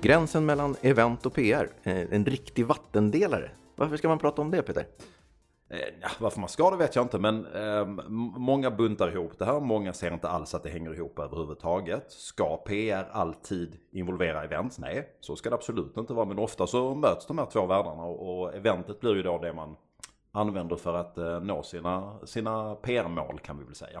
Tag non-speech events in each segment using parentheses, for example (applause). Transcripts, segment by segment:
Gränsen mellan event och PR, eh, en riktig vattendelare. Varför ska man prata om det Peter? Eh, ja, varför man ska det vet jag inte men eh, många buntar ihop det här. Många ser inte alls att det hänger ihop överhuvudtaget. Ska PR alltid involvera event? Nej, så ska det absolut inte vara. Men ofta så möts de här två världarna och, och eventet blir ju då det man använder för att eh, nå sina, sina PR-mål kan vi väl säga.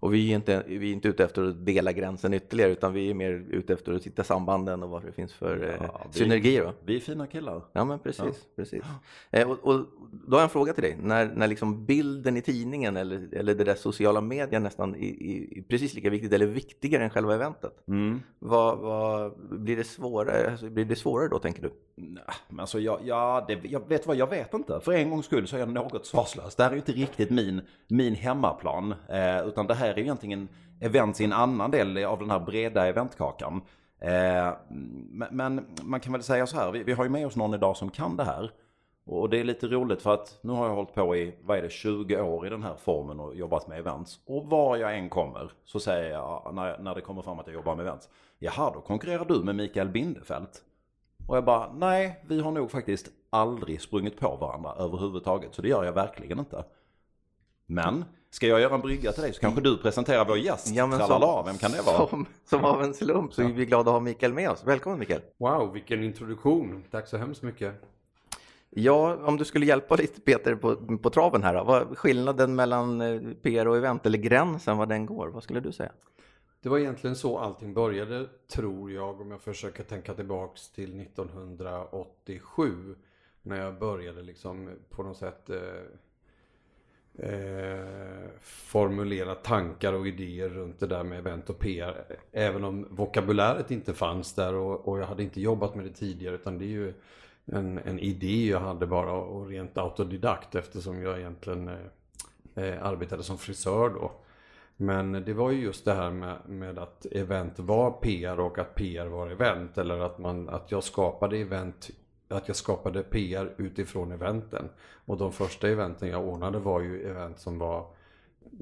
Och vi är, inte, vi är inte ute efter att dela gränsen ytterligare utan vi är mer ute efter att hitta sambanden och vad det finns för eh, ja, vi, synergier. Va? Vi är fina killar. Ja men precis. Ja. precis. Eh, och, och, då har jag en fråga till dig. När, när liksom bilden i tidningen eller, eller det där sociala medier nästan är, är, precis lika viktigt eller viktigare än själva eventet. Mm. Vad, vad, blir, det svårare, alltså, blir det svårare då tänker du? Nej, men alltså jag, ja, det, jag vet vad, jag vet inte. För en gångs skull så är jag något svarslös. Det här är ju inte riktigt min, min hemmaplan. Eh, utan det här är ju egentligen events i en annan del av den här breda eventkakan. Eh, men man kan väl säga så här, vi, vi har ju med oss någon idag som kan det här. Och det är lite roligt för att nu har jag hållit på i, vad är det, 20 år i den här formen och jobbat med events. Och var jag än kommer så säger jag, när, när det kommer fram att jag jobbar med events. Jaha, då konkurrerar du med Mikael Bindefält. Och jag bara, nej, vi har nog faktiskt aldrig sprungit på varandra överhuvudtaget. Så det gör jag verkligen inte. Men, ska jag göra en brygga till dig så kanske du presenterar vår gäst. Ja, men som, vem kan det vara? Som, som av en slump så är vi glada att ha Mikael med oss. Välkommen Mikael! Wow, vilken introduktion! Tack så hemskt mycket! Ja, om du skulle hjälpa lite Peter på, på traven här då. Vad skillnaden mellan eh, PR och event, eller gränsen, vad den går? Vad skulle du säga? Det var egentligen så allting började, tror jag, om jag försöker tänka tillbaks till 1987. När jag började liksom på något sätt eh, eh, formulera tankar och idéer runt det där med event och PR. Även om vokabuläret inte fanns där och, och jag hade inte jobbat med det tidigare utan det är ju en, en idé jag hade bara och rent autodidakt eftersom jag egentligen eh, eh arbetade som frisör då. Men det var ju just det här med, med, att event var PR och att PR var event. Eller att, man, att jag skapade event att jag skapade PR utifrån eventen. Och de första eventen jag ordnade var ju event som var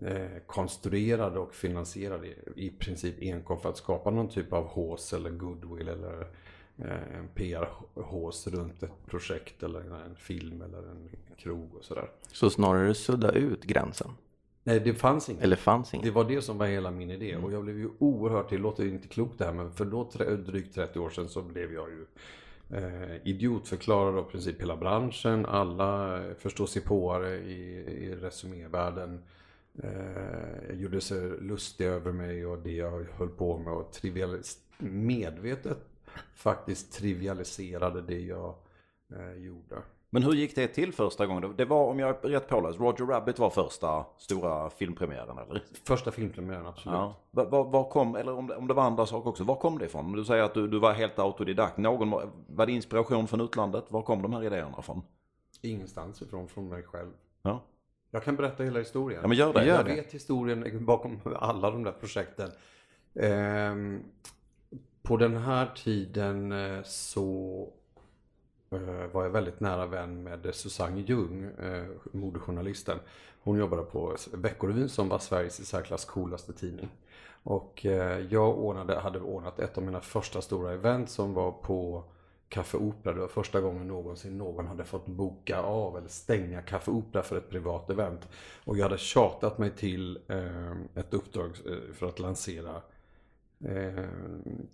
eh, konstruerade och finansierade i princip enkom för att skapa någon typ av hås eller goodwill eller eh, en PR-hås runt ett projekt eller en film eller en krog och sådär. Så snarare sudda ut gränsen? Nej, det fanns inget. Eller fanns inget. Det var det som var hela min idé. Mm. Och jag blev ju oerhört, det låter inte klokt det här, men för då drygt 30 år sedan så blev jag ju eh, idiotförklarad av princip hela branschen. Alla eh, förståsigpåare i, i resumévärlden eh, gjorde sig lustiga över mig och det jag höll på med och trivialis medvetet faktiskt trivialiserade det jag eh, gjorde. Men hur gick det till första gången? Det var, om jag är rätt påläst, Roger Rabbit var första stora filmpremiären eller? Första filmpremiären, absolut. Ja. Var, var, var, kom, eller om det, om det var andra saker också, var kom det ifrån? Du säger att du, du var helt autodidakt. Någon, var det inspiration från utlandet? Var kom de här idéerna ifrån? Ingenstans ifrån, från mig själv. Ja. Jag kan berätta hela historien. Ja, men gör det. Jag gör vet historien bakom (laughs) alla de där projekten. Ehm, på den här tiden eh, så Eh, Eh, var jag väldigt nära vän med Susanne Ljung, eh, modejournalisten. Hon jobbade på Veckorevyn som var Sveriges i särklass coolaste tidning. Och eh, jag ordnade, hade ordnat ett av mina första stora event som var på Café Opera. Det var första gången någonsin någon hade fått boka av eller stänga Café Opera för ett privat event. Och jag hade tjatat mig till ett uppdrag för att lansera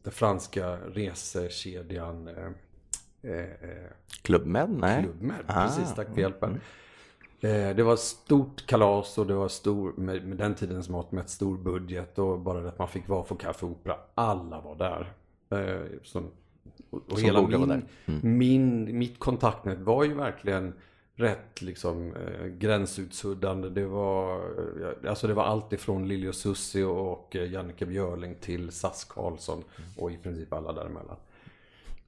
den franska resekedjan Eh, eh, Klubbmed? Nej. Klubbmed, ah. precis. Tack för hjälpen. Mm. Eh, det var stort kalas och det var stor, med, med den tidens mått mätt, stor budget och bara det att man fick vara på Café Opera. Alla var där. Eh, som, och, och hela min, mm. min, mitt kontaktnät var ju verkligen rätt liksom eh, gränsutsuddande. Det var, eh, alltså det var allt ifrån Lili Susi och eh, Jannike Björling till Sass Karlsson mm. och i princip alla däremellan.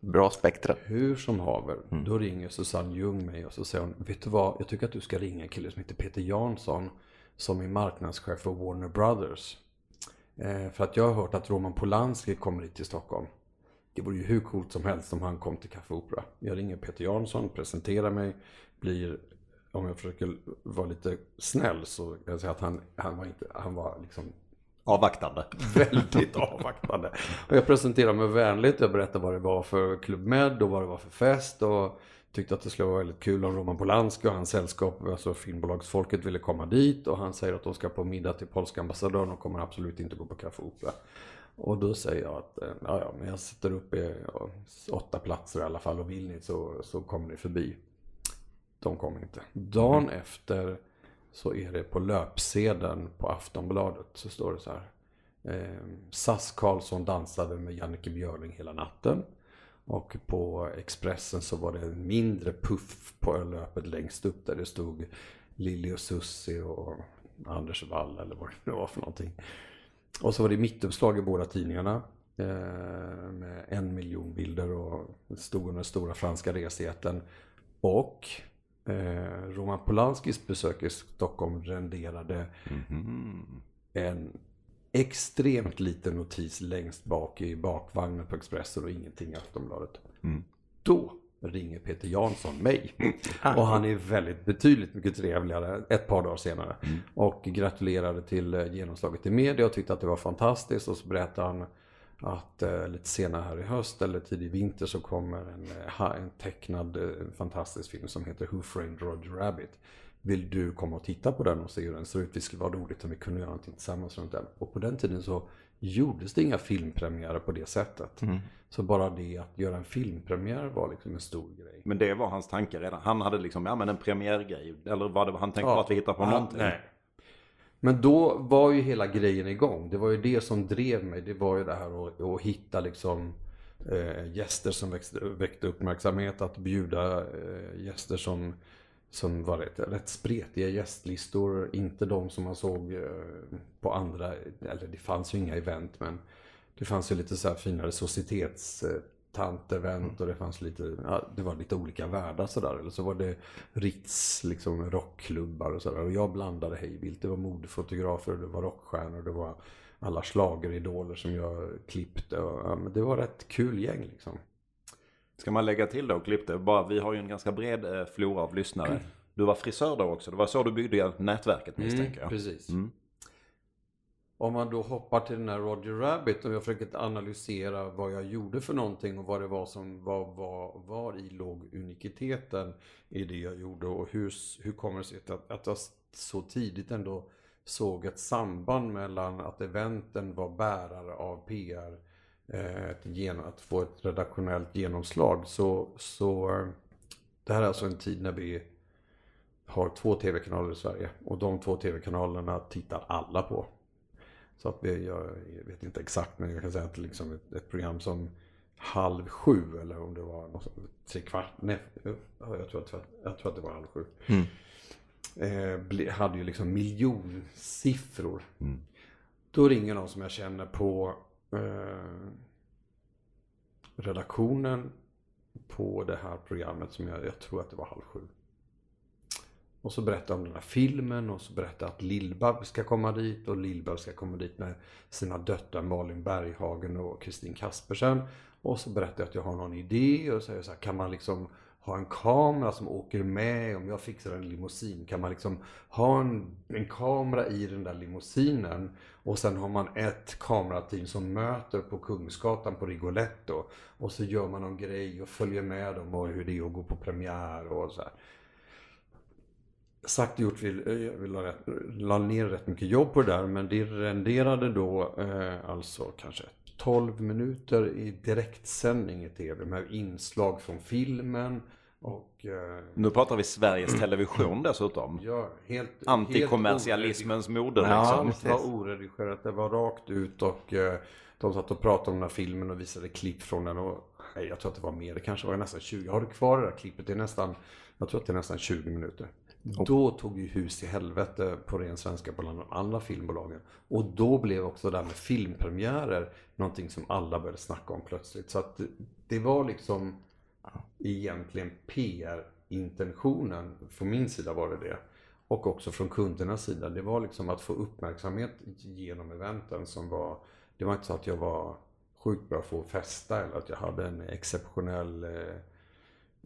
Bra spektra. Hur som haver, mm. då ringer Susanne Ljung mig och så säger hon, vet du vad, jag tycker att du ska ringa en kille som heter Peter Jansson som är marknadschef för Warner Brothers. Eh, för att jag har hört att Roman Polanski kommer hit till Stockholm. Det vore ju hur coolt som helst om han kom till Café Opera. Jag ringer Peter Jansson, presenterar mig, blir, om jag försöker vara lite snäll så kan jag säga att han, han var, inte, han var liksom Avvaktande. (laughs) Väldigt avvaktande. Och jag presenterade mig vänligt, jag berättade vad det var för Club Med och vad det var för fest. Och tyckte att det skulle vara väldigt kul om Roman Polanski och hans sällskap, alltså filmbolagsfolket, ville komma dit. Och han säger att de ska på middag till polska ambassadören och kommer absolut inte gå på Café Opera. Och då säger jag att eh, ja, ja, men jag sätter upp ja, åtta platser i alla fall och vill ni så, så kommer ni förbi. De kommer inte. Dagen mm. efter så är det på löpsedeln på Aftonbladet så står det så här. Eh, SAS Karlsson dansade med Jannike Björling hela natten. Och på Expressen så var det en mindre puff på löpet längst upp där det stod Lili och Sussi och Anders Wall eller vad det var för någonting. Och så var det mittuppslag i båda tidningarna. Eh, med en miljon bilder och stod under stora franska resjätten. Och eh, Roman Polanskis besök i Stockholm renderade mm en extremt liten notis längst bak i bakvagnen på Expressen och ingenting i Aftonbladet. Mm. Då ringer Peter Jansson mig. (laughs) Och han är väldigt betydligt mycket trevligare ett par dagar senare. Mm. Och gratulerade till eh, genomslaget i media och tyckte att det var fantastiskt. Och så berättade han att eh, lite senare här i höst eller tidig vinter så kommer en, eh, en tecknad eh, fantastisk film som heter Who Framed Roger Rabbit. Vill du komma och titta på den och se hur den ser ut? Det skulle vara roligt om vi kunde göra någonting tillsammans runt den. Och på den tiden så gjordes det inga filmpremiärer på det sättet. Mm. Så bara det att göra en filmpremiär var liksom en stor grej. Men det var hans tanke redan. Han hade liksom, ja men en premiärgrej. Eller var det han tänkte ja. på att vi hittar på ja, någonting? Nej. Men då var ju hela grejen igång. Det var ju det som drev mig. Det var ju det här att, att hitta liksom eh, gäster som växte, väckte uppmärksamhet. Att bjuda eh, gäster som, som var rätt, rätt spretiga gästlistor. Inte de som man såg eh, på andra, eller det fanns ju inga event men det fanns ju lite så här finare societets eh, tantevent och det fanns lite, ja, det var lite olika världar sådär. Eller så var det Ritz, liksom rockklubbar och sådär. Och jag blandade hejvilt. Det var modefotografer, det var rockstjärnor, det var alla schlageridoler som jag klippte. Och, ja, men det var rätt kul gäng liksom. Ska man lägga till då, klippte, bara, vi har ju en ganska bred eh, flora av lyssnare. Du var frisör då också, det var så du byggde nätverket misstänker jag. Mm, precis. Mm. Om man då hoppar till den här Roger Rabbit och jag försöker analysera vad jag gjorde för någonting och vad det var som var, var, var i låg unikiteten i det jag gjorde och hur, hur kommer det sig att, att jag så tidigt ändå såg ett samband mellan att eventen var bärare av PR, eh, ett, att få ett redaktionellt genomslag. Så, så det här är alltså en tid när vi har två tv-kanaler i Sverige och de två tv-kanalerna tittar alla på. Så att vi, jag vet inte exakt men jag kan säga att liksom ett, ett program som Halv sju eller om det var något, tre kvart, nej, jag tror att, jag tror att det var halv sju. Mm. Eh, hade ju liksom miljonsiffror. Mm. Då ringer någon som jag känner på eh, redaktionen på det här programmet som jag, jag tror att det var halv sju. Och så berättar om den här filmen och så berättar att Lill-Babs ska komma dit och Lill-Babs ska komma dit med sina döttrar Malin Berghagen och Kristin Kaspersen. Och så berättar jag att jag har någon idé och säger så här, kan man liksom ha en kamera som åker med om jag fixar en limousin? Kan man liksom ha en, en kamera i den där limousinen och sen har man ett kamerateam som möter på Kungsgatan på Rigoletto och så gör man någon grej och följer med dem och hur det är att gå på premiär och så här sagt och gjort, vi, vi la, rätt, la ner rätt mycket jobb på det där men det renderade då eh, alltså kanske 12 minuter i direktsändning i tv med inslag från filmen och... Eh, nu pratar vi Sveriges Television dessutom. Ja, helt... Antikommersialismens moder liksom. Ja, det var oredigerat. Det var rakt ut och eh, de satt och pratade om den här filmen och visade klipp från den och nej, jag tror att det var mer. Det kanske var nästan 20. Har du kvar det där klippet? Det är nästan, jag tror att det är nästan 20 minuter. Då tog ju hus i helvete på ren svenska på de andra filmbolagen. Och då blev också det här med filmpremiärer någonting som alla började snacka om plötsligt. Så att det var liksom egentligen PR-intentionen. Från min sida var det det. Och också från kundernas sida. Det var liksom att få uppmärksamhet genom eventen som var... Det var inte så att jag var sjukt bra på att festa eller att jag hade en exceptionell eh,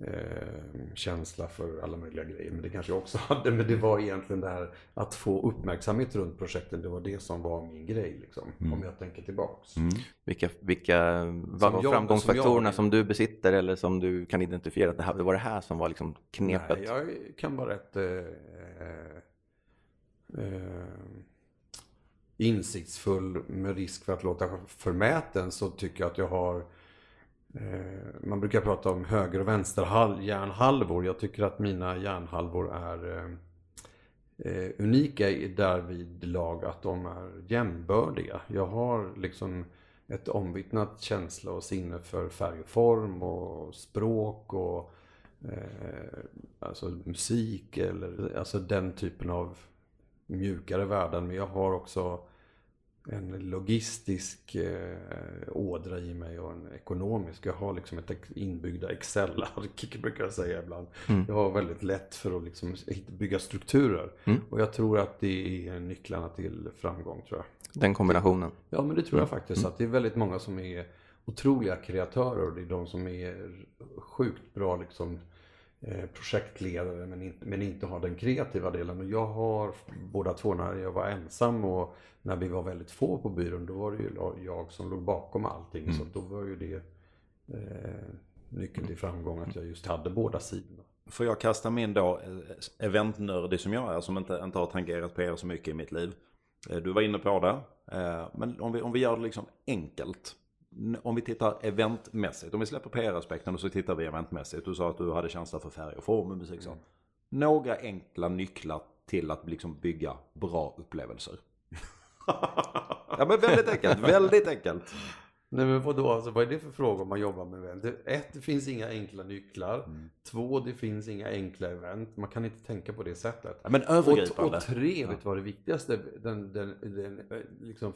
eh, eh, känsla för alla möjliga grejer. Men det kanske jag också (laughs) hade. Men det var egentligen det här att få uppmärksamhet runt projekten. Det var det som var min grej liksom. Mm. Om jag tänker tillbaks. Mm. Vilka, vilka vad var framgångsfaktorerna som, jag, som, du besitter eller som du kan identifiera? Det, här, det var det här som var liksom knepet? Nej, jag kan vara rätt eh, eh, insiktsfull med risk för att låta förmäten så tycker jag att jag har Eh, Eh, man brukar prata om höger och vänster hjärnhalvor. Jag tycker att mina hjärnhalvor är eh, eh, unika i därvid lag att de är jämbördiga. Jag har liksom ett omvittnat känsla och sinne för färg och form och språk och eh, alltså musik eller alltså den typen av mjukare värden. Men jag har också en logistisk eh, ådra i mig och en ekonomisk. Jag har liksom ett inbyggda Excel-ark (laughs) brukar jag säga ibland. Mm. Jag har väldigt lätt för att liksom bygga strukturer. Mm. Och jag tror att det är nycklarna till framgång tror jag. Den kombinationen? Ja men det tror jag faktiskt. Mm. Att det är väldigt många som är otroliga kreatörer. Det är de som är sjukt bra liksom projektledare men inte, men inte har den kreativa delen. Och jag har båda två när jag var ensam och när vi var väldigt få på byrån då var det ju jag som låg bakom allting. Mm. Så då var ju det eh, nyckeln till framgång att jag just hade båda sidorna. Får jag kasta min då eh, eventnördig som jag är som inte, inte har tangerat på er så mycket i mitt liv. Eh, du var inne på det. Men om vi, om vi gör det liksom enkelt om vi tittar eventmässigt, om vi släpper PR-aspekten och så tittar vi eventmässigt. Du sa att du hade känsla för färg och form och musik. Mm. Några enkla nycklar till att liksom bygga bra upplevelser. (laughs) ja men väldigt enkelt, väldigt enkelt. Nej men vadå, alltså, vad är det för fråga om man jobbar med event? Ett, det finns inga enkla nycklar. Mm. Två, det finns inga enkla event. Man kan inte tänka på det sättet. Ja, men övergripande. Och, och tre, vet du vad det viktigaste, den, den, den, liksom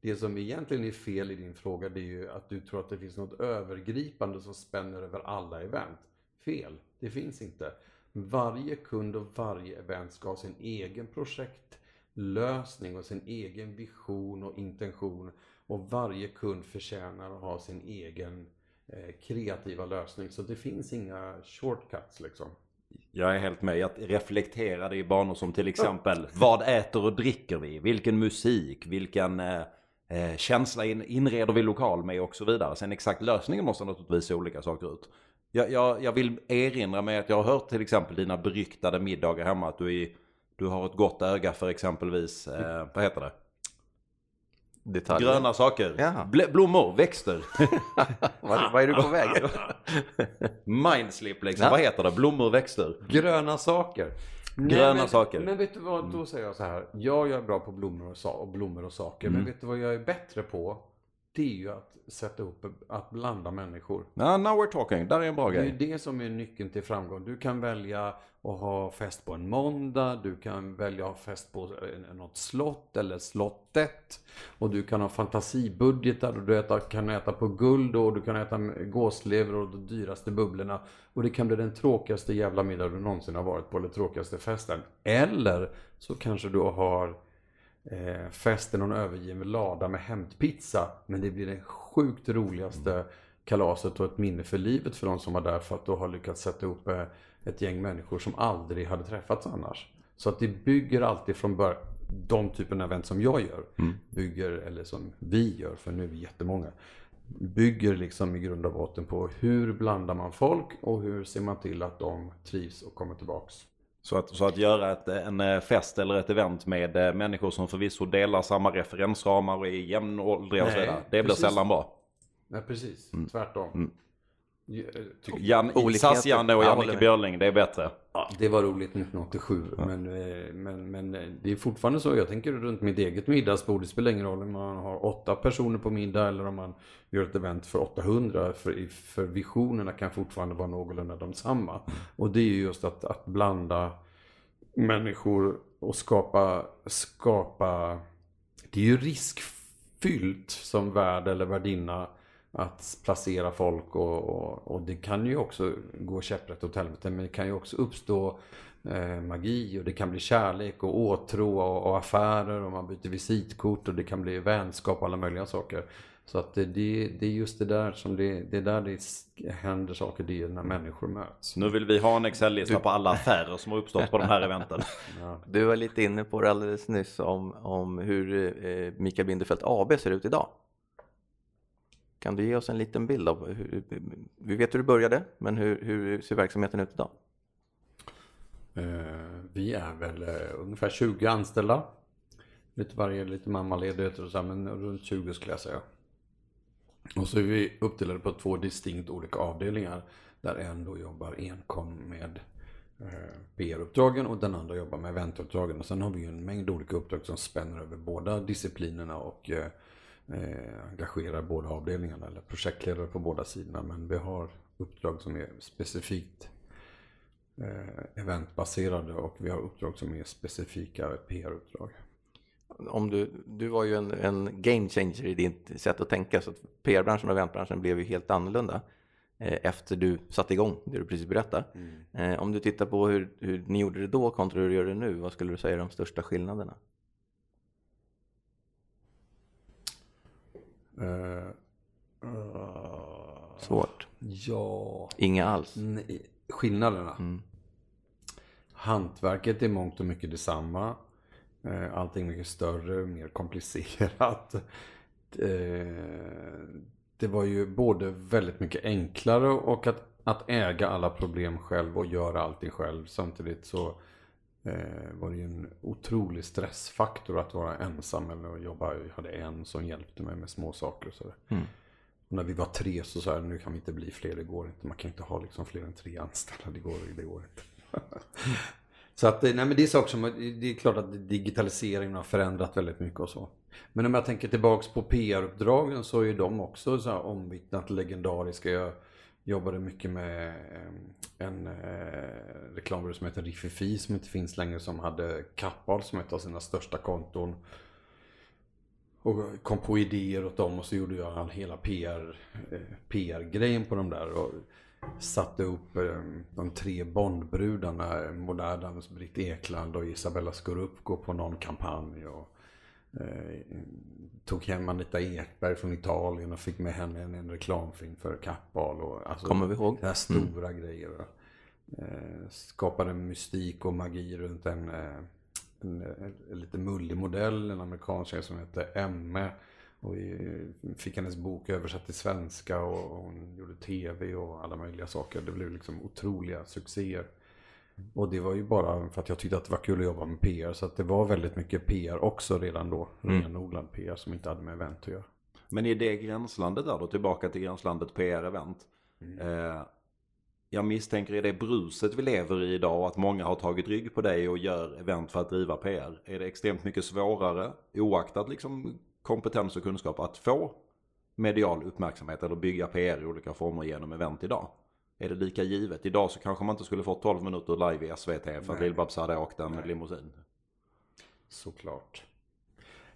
det som egentligen är fel i din fråga det är ju att du tror att det finns något övergripande som spänner över alla event. Fel, det finns inte. Varje kund och varje event ska ha sin egen projektlösning och sin egen vision och intention. Och varje kund förtjänar att ha sin egen eh, kreativa lösning. Så det finns inga shortcuts liksom. Jag är helt med. Jag reflekterade i banor som till exempel Vad äter och dricker vi? Vilken musik? Vilken eh, eh, känsla in, inreder vi lokal med och så vidare. Sen exakt lösningen måste naturligtvis se olika saker ut. Jag, jag, jag, vill erinra mig att jag har hört till exempel dina beryktade middagar hemma. Att du, är, du har ett gott öga för exempelvis, eh, vad heter det? Detaljer. Gröna saker. Bl blommor, växter. (laughs) vad, vad är du på väg? Mindslip liksom. Ja. Vad heter det? Blommor, växter. Gröna saker. Gröna men, saker. Men vet du vad, då mm. säger jag så här. Jag är bra på blommor och, och, blommor och saker. Mm. Men vet du vad jag är bättre på? Det är ju att sätta upp, att blanda människor. Ja, now we're talking. Där är en bra grej. Det är det som är nyckeln till framgång. Du kan välja att ha fest på en måndag. Du kan välja att ha fest på något slott eller slottet. Och du kan ha fantasibudgetar och du äta, kan äta på guld och du kan äta gåslever och de dyraste bubblorna. Och det kan bli den tråkigaste jävla middag du någonsin har varit på eller tråkigaste festen. Eller så kanske du har eh, fest i någon övergiven lada med hämtpizza. Men det blir den sjukt roligaste kalaset och ett minne för livet för de som var där för att då har lyckats sätta upp eh, ett gäng människor som aldrig hade träffats annars. Så att det bygger alltid från början, de typen av event som jag gör, mm. bygger, eller som vi gör, för nu är vi jättemånga, bygger liksom i grund och botten på hur blandar man folk och hur ser man till att de trivs och kommer tillbaks. Så att, så att göra ett, en eh, fest eller ett event med eh, människor som förvisso delar samma referensramar och är jämnåldriga och sådär. Det blir sällan bra. Nej precis, mm. tvärtom. Mm. Jan, SAS-Janne och Jannike Björling, det är bättre. Ja, det var roligt 1987. Ja. Men, eh, men, men det är fortfarande så. Jag tänker runt mitt eget middagsbord. Det spelar ingen roll om man har åtta personer på middag eller om man gör ett event för 800. För, för visionerna kan fortfarande vara någorlunda de samma. Och det är just att, att blanda människor och skapa, skapa... Det är ju riskfyllt som värd eller värdinna att placera folk och, och, och, det kan ju också gå käpprätt åt helvete men det kan ju också uppstå eh, magi och det kan bli kärlek och åtrå och, och, affärer och man byter visitkort och det kan bli vänskap och alla möjliga saker. Så att det, det, det är just det där som det, det är där det händer saker, det är när människor möts. Nu vill vi ha en Excel-lista på alla affärer som har uppstått på de här eventen. (laughs) Ja. Du var lite inne på det alldeles nyss om, om hur eh, Mikael Binderfeldt AB ser ut idag. Kan du ge oss en liten bild av hur, vi vet hur du började, men hur, hur ser verksamheten ut idag? Eh, vi är väl eh, ungefär 20 anställda. Lite varje, lite mammaledigheter och så, men runt 20 skulle jag säga. Och så är vi uppdelade på två distinkt olika avdelningar. Där en då jobbar enkom med eh, PR-uppdragen och den andra jobbar med eventuppdragen. Och sen har vi ju en mängd olika uppdrag som spänner över båda disciplinerna och eh, engagerar båda avdelningarna. Eller projektledare på båda sidorna. Men vi har uppdrag som är specifikt eh, eventbaserade och vi har uppdrag som är specifika PR-uppdrag om du, du var ju en, en game changer i ditt sätt att tänka så att PR-branschen och eventbranschen blev ju helt annorlunda eh, efter du satte igång det du precis berättade. Mm. Eh, om du tittar på hur, hur ni gjorde det då kontra hur du gör det nu, vad skulle du säga är de största skillnaderna? Uh, uh, Svårt. Ja. Inga alls. Nej. Skillnaderna? Mm. Hantverket är mångt och mycket detsamma. Eh, allting mycket större, mer komplicerat. Eh, det var ju både väldigt mycket enklare och att, att äga alla problem själv och göra allting själv. Samtidigt så eh, var det ju en otrolig stressfaktor att vara ensam eller att jobba. Jag hade en som hjälpte mig med små saker och sådär. Mm. Och när vi var tre så sa jag, nu kan vi inte bli fler, det går inte. Man kan inte ha liksom fler än tre anställda, det går, det går inte. (laughs) Så att, nej men det är saker som, det är klart att digitaliseringen har förändrat väldigt mycket och så. Men om jag tänker tillbaks på PR-uppdragen så är de också så här omvittnat legendariska. Jag jobbade mycket med eh, en eh, reklambyrå som heter Riffifi som inte finns längre som hade Kappahl som ett av sina största konton. Och kom på idéer åt dem och så gjorde jag hela PR, eh, PR-grejen på de där. Och satte upp eh, de tre Bondbrudarna, eh, Modernans Britt Ekland och Isabella Scorupco på någon kampanj. Och, eh, tog hem Anita Ekberg från Italien och fick med henne en, en reklamfilm för Kappahl. Och, alltså, Kommer vi ihåg? Det stora mm. grejer. Eh, skapade mystik och magi runt en, eh, en, en, en lite mullig modell, en amerikansk tjej som hette Emme och vi fick hennes bok översatt till svenska och hon gjorde tv och alla möjliga saker. Det blev liksom otroliga succéer. Och det var ju bara för att jag tyckte att det var kul att jobba med PR. Så att det var väldigt mycket PR också redan då. Mm. Renodlad PR som inte hade med event att göra. Men i det gränslandet där då, tillbaka till gränslandet PR-event. Mm. Eh, jag misstänker i det bruset vi lever i idag att många har tagit rygg på dig och gör event för att driva PR. Är det extremt mycket svårare oaktat liksom kompetens och kunskap att få medial uppmärksamhet eller bygga PR i olika former genom event idag? Är det lika givet? Idag så kanske man inte skulle få 12 minuter live i SVT för Nej. att Lill-Babs hade åkt en Nej. limousin. Såklart.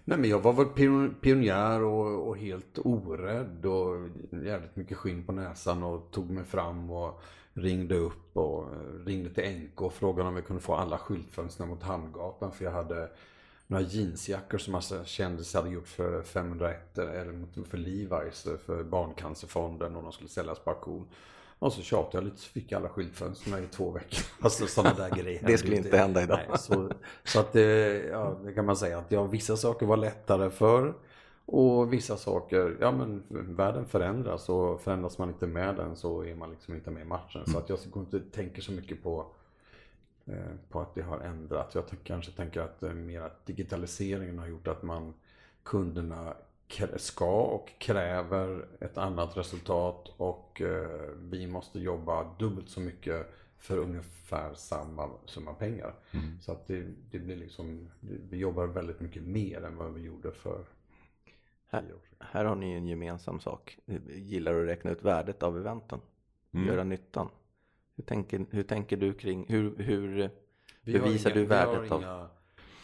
Nej men jag var väl pionjär och, och, helt orädd och jävligt mycket skinn på näsan och tog mig fram och ringde upp och ringde till NK och frågade om vi kunde få alla skyltfönster mot Hamngatan för jag hade några jeansjackor som massa kändisar hade gjort för 501 eller för Levi's för Barncancerfonden och de skulle säljas på auktion. Och så tjatade jag lite så fick jag alla skyltfönster i två veckor. Alltså sådana där grejer. (laughs) det skulle inte hända idag. Nej, så, så att det, ja, det kan man säga att ja, vissa saker var lättare för och vissa saker, ja men världen förändras och förändras man inte med den så är man liksom inte med i matchen. Mm. Så att jag inte tänker så mycket på Eh, på att det har ändrat. Jag kanske tänker att eh, mer att digitaliseringen har gjort att man kunderna ska och kräver ett annat resultat och eh, vi måste jobba dubbelt så mycket för ungefär samma summa pengar. Mm. Så att det, det, blir liksom, vi jobbar väldigt mycket mer än vad vi gjorde för här, här har ni en gemensam sak. Vi gillar att räkna ut värdet av eventen. Mm. Göra nyttan. Hur tänker, hur tänker du kring, hur, hur bevisar inga, du värdet vi av? Inga,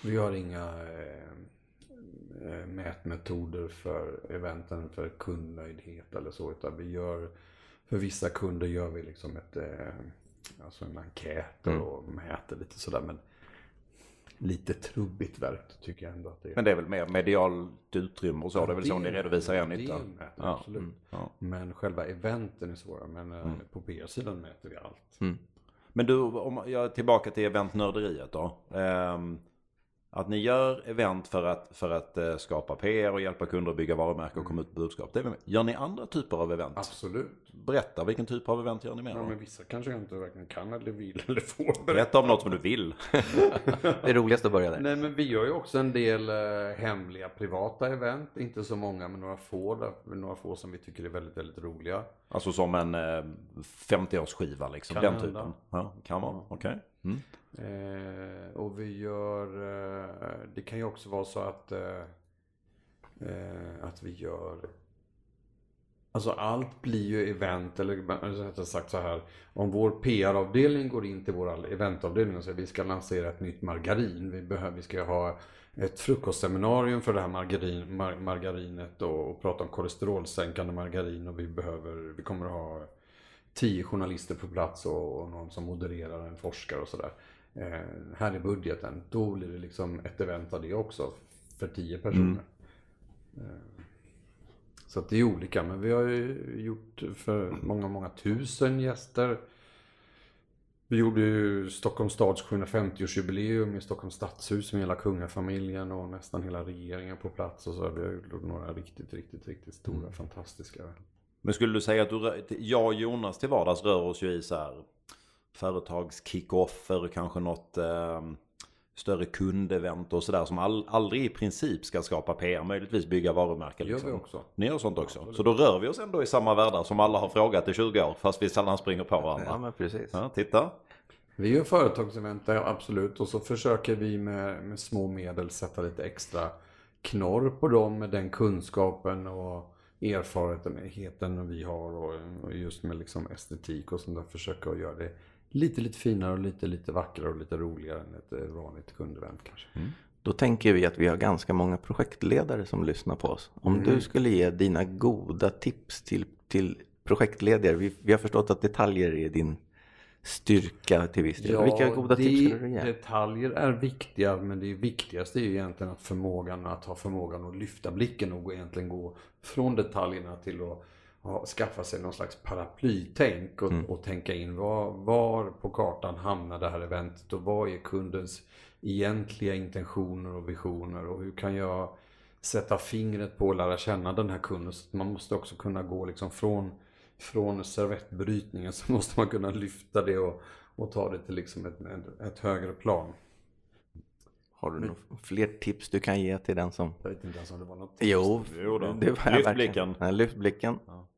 vi har inga eh, mätmetoder för eventen för kundnöjdhet eller så. Utan vi gör, för vissa kunder gör vi liksom ett, eh, alltså en enkät mm. och mäter lite sådär. Men lite trubbigt verk tycker jag ändå att det är. Men det är väl mer medialt utrymme och så. Ja, det är väl så ni redovisar er nytta. Ja. Absolut. Mm. Ja. Men själva eventen är svåra. Men eh, mm. på PR-sidan mäter vi allt. Mm. Men du, om jag är tillbaka till eventnörderiet då. Um, att ni gör event för att, för att uh, skapa PR och hjälpa kunder att bygga varumärken och komma ut med budskap. Det gör ni andra typer av event? Absolut. Berätta, vilken typ av event gör ni mer? Ja, men vissa kanske jag inte verkligen kan eller vill eller får berätta. om något som du vill. (laughs) det är roligast att börja där. Nej, men vi gör ju också en del uh, hemliga privata event. Inte så många, men några få, där, några få som vi tycker är väldigt, väldigt roliga. Alltså som en uh, eh, 50-årsskiva liksom? Kan den hända. typen? Ja, kan vara. Okej. Okay. Mm. Eh, och vi gör, eh, det kan ju också vara så att, eh, eh att vi gör Alltså allt blir ju event, eller rättare sagt så här. Om vår PR-avdelning går in till vår eventavdelning och säger att vi ska lansera ett nytt margarin. Vi, behöver, vi ska ha ett frukostseminarium för det här margarin, mar, margarinet och, och, prata om kolesterolsänkande margarin. Och vi, behöver, vi kommer att ha tio journalister på plats och, och någon som modererar, en forskare och sådär. Eh, här är budgeten. Då blir det liksom ett event av det också. För tio personer. Mm. Eh, så att det är olika. Men vi har ju gjort för många, många tusen gäster. Vi gjorde ju Stockholms stads 750-årsjubileum i Stockholms stadshus med hela kungafamiljen och nästan hela regeringen på plats. Och så vi har gjort några riktigt, riktigt, riktigt stora, mm. fantastiska. Men skulle du säga att du, jag och Jonas till vardags rör oss ju i så här företags kickoffer, kanske något eh, större kundevent och sådär som all, aldrig i princip ska skapa PR, möjligtvis bygga varumärken. Liksom. gör vi också. Ni gör sånt också? Ja, så då rör vi oss ändå i samma världar som alla har frågat i 20 år, fast vi sällan springer på varandra. Ja, men precis. Ja, titta. Vi gör företagsevent, ja, absolut. Och så försöker vi med, med små medel sätta lite extra knorr på dem med den kunskapen och erfarenheten vi har och just med liksom estetik och sånt där försöka att göra det lite, lite finare och lite, lite vackrare och lite roligare än ett eh, vanligt kundevent kanske. Mm. Då tänker vi att vi har ganska många projektledare som lyssnar på oss. Om mm. du skulle ge dina goda tips till, till projektledare. Vi, vi har förstått att detaljer är din styrka till viss del. Ja, Vilka goda det, tips skulle du ge? Detaljer är viktiga men det viktigaste är ju egentligen att förmågan att ha förmågan att lyfta blicken och egentligen gå från detaljerna till att skaffa sig någon slags paraplytänk och, mm. och tänka in var, var, på kartan hamnar det här eventet och vad är kundens egentliga intentioner och visioner och hur kan jag sätta fingret på och lära känna den här kunden. Så man måste också kunna gå liksom från, från servettbrytningen så (laughs) måste man kunna lyfta det och, och ta det till liksom ett, ett, ett högre plan. Har du några fler tips du kan ge till den som... Jag vet inte ens om det var något tips. Jo, jo då. Det var lyft blicken. Ja, lyft blicken. Ja.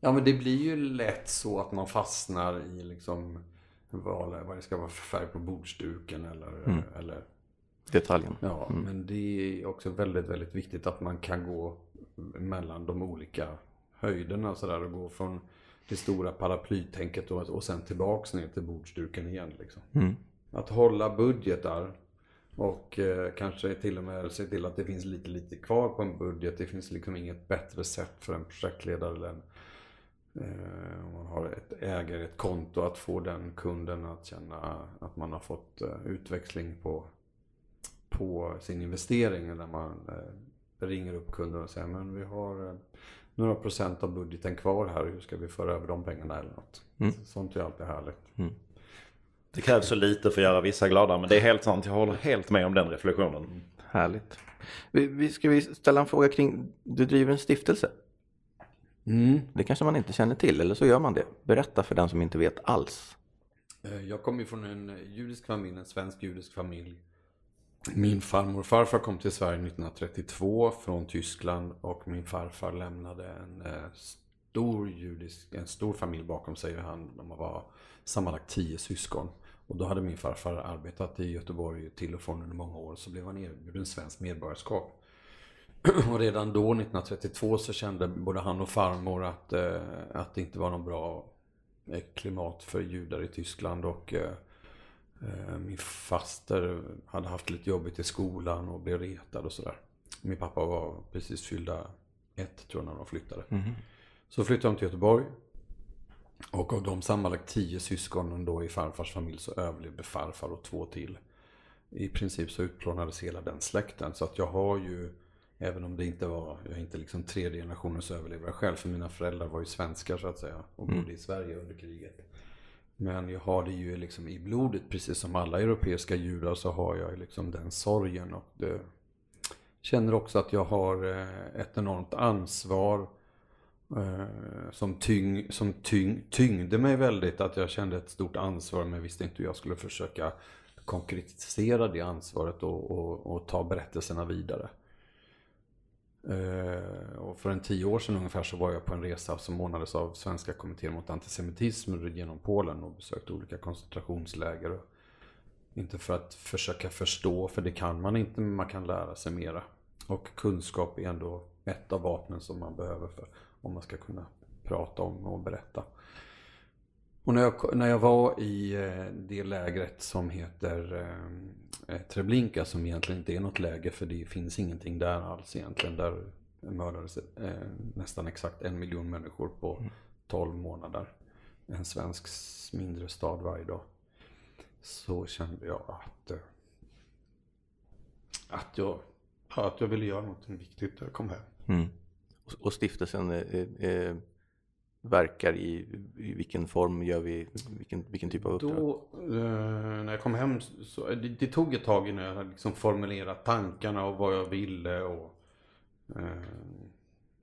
ja. men det blir ju lätt så att man fastnar i liksom vad, vad det ska vara för färg på bordsduken eller, mm. eller detaljen. Ja, mm. men det är också väldigt, väldigt viktigt att man kan gå mellan de olika höjderna så där och gå från det stora paraplytänket och, och sen tillbaks ner till bordsduken igen. Liksom. Mm. Att hålla budgetar och eh, kanske till och med se till att det finns lite, lite kvar på en budget. Det finns liksom inget bättre sätt för en projektledare eller en, eh, om man har ett, äger ett konto att få den kunden att känna att man har fått eh, utväxling på, på sin investering. Där man eh, ringer upp kunden och säger men vi har eh, några procent av budgeten kvar här. Hur ska vi föra över de pengarna eller något. Mm. Sånt är alltid härligt. Mm. Det krävs så lite för att göra vissa glada men det är helt sant. Jag håller helt med om den reflektionen. Härligt. Vi, vi, ska vi ställa en fråga kring, du driver en stiftelse? Mm. Det kanske man inte känner till eller så gör man det. Berätta för den som inte vet alls. Eh, jag kommer ju från en judisk familj, en svensk judisk familj. Min farmor och farfar kom till Sverige 1932 från Tyskland och min farfar lämnade en eh, stor judisk, en stor familj bakom sig. Han, de var sammanlagt tio syskon. Och då hade min farfar arbetat i Göteborg till och från under många år. Så blev han erbjuden svenskt medborgarskap. (clears throat) Och redan då, 1932, så kände både han och farmor att, eh, att det inte var någon bra eh, klimat för judar i Tyskland. Och eh, eh, min faster hade haft lite jobbigt i skolan och blev retad och sådär. Min pappa var precis fyllda ett, tror jag, när de flyttade. Mm. Så flyttade de till Göteborg. Och av de sammanlagt tio syskonen då i farfars familj så överlevde farfar och två till. I princip så utplånades hela den släkten. Så att jag har ju, även om det inte var, jag är inte liksom tredje generationens överlevare själv. För mina föräldrar var ju svenskar så att säga. Och bodde mm. i Sverige under kriget. Men jag har det ju liksom i blodet, precis som alla europeiska judar så har jag liksom den sorgen. Och det, känner också att jag har eh, ett enormt ansvar Eh, som, tyng, som tyng, tyngde mig väldigt. Att jag kände ett stort ansvar men visste inte hur jag skulle försöka konkretisera det ansvaret och, och, och ta berättelserna vidare. Eh, och för en tio år sedan ungefär så var jag på en resa som ordnades av Svenska kommittén mot antisemitism genom Polen och besökte olika koncentrationsläger. Inte för att försöka förstå, för det kan man inte, men man kan lära sig mera. Och kunskap är ändå ett av vapnen som man behöver för om man ska kunna prata om och berätta. Och när jag, när jag var i eh, det lägret som heter eh, eh, Treblinka som egentligen inte är något läger för det finns ingenting där alls egentligen. Där mördades eh, nästan exakt en miljon människor på 12 mm. månader. En svensk mindre stad varje dag. Så kände jag att, eh, att, jag, att jag ville göra något viktigt när jag kom hem. Mm. Och stiftelsen eh, verkar i, i vilken form gör vi, vilken, vilken typ av uppdrag? Då, eh, när jag kom hem så, det, det, tog ett tag innan jag hade liksom formulerat tankarna och vad jag ville och eh,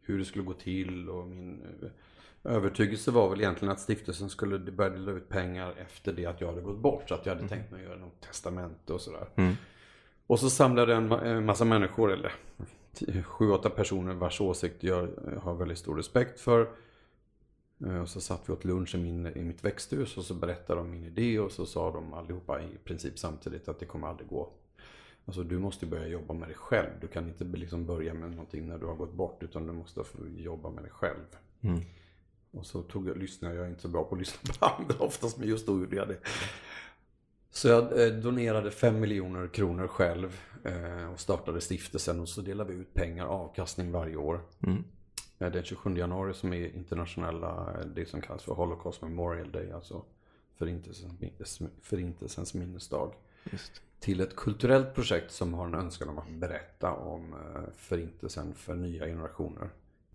hur det skulle gå till och min eh, övertygelse var väl egentligen att stiftelsen skulle börja dela ut pengar efter det att jag hade gått bort. Så att jag hade mm. tänkt mig att göra något testamente och sådär. Mm. Och så samlade jag en massa människor, eller sju, åtta personer vars åsikt jag har väldigt stor respekt för. Eh, och så satt vi åt lunch i, min, i mitt växthus och så berättade de min idé och så sa de allihopa i princip samtidigt att det kommer aldrig gå. Alltså du måste börja jobba med dig själv. Du kan inte liksom börja med någonting när du har gått bort utan du måste jobba med dig själv. Mm. Och så tog jag, lyssnade jag, inte så bra på att lyssna på andra (laughs) oftast men just då gjorde jag det. Så jag eh, donerade 5 miljoner kronor själv eh, och startade stiftelsen och så delade vi ut pengar, avkastning varje år. Mm. Eh, den 27 januari som är internationella, det som kallas för Holocaust Memorial Day, alltså förintelsens, förintelsens minnesdag. Just. Till ett kulturellt projekt som har en önskan om att berätta om förintelsen för nya generationer.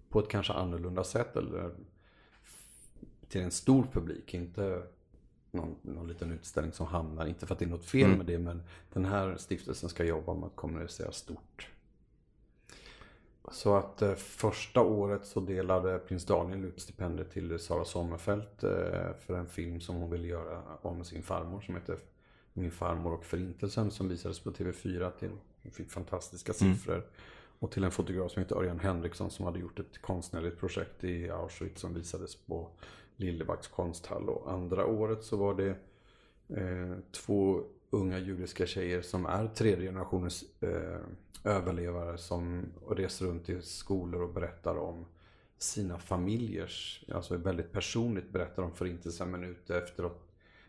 På ett kanske annorlunda sätt eller till en stor publik, inte någon, någon liten utställning som hamnar, inte för att det är något fel mm. med det, men den här stiftelsen ska jobba med att kommunicera stort. Så att eh, första året så delade prins Daniel ut stipendiet till Sara Sommerfeld eh, för en film som hon ville göra om sin farmor som heter Min farmor och förintelsen som visades på TV4 till, fick fantastiska mm. siffror. Mm. Och till en fotograf som heter Örjan Henriksson som hade gjort ett konstnärligt projekt i Auschwitz som visades på Lillebacks konsthall. Och andra året så var det eh, två unga judiska tjejer som är tredje generationens eh, överlevare som reser runt i skolor och berättar om sina familjers, alltså väldigt personligt berättar om förintelsen men ute efter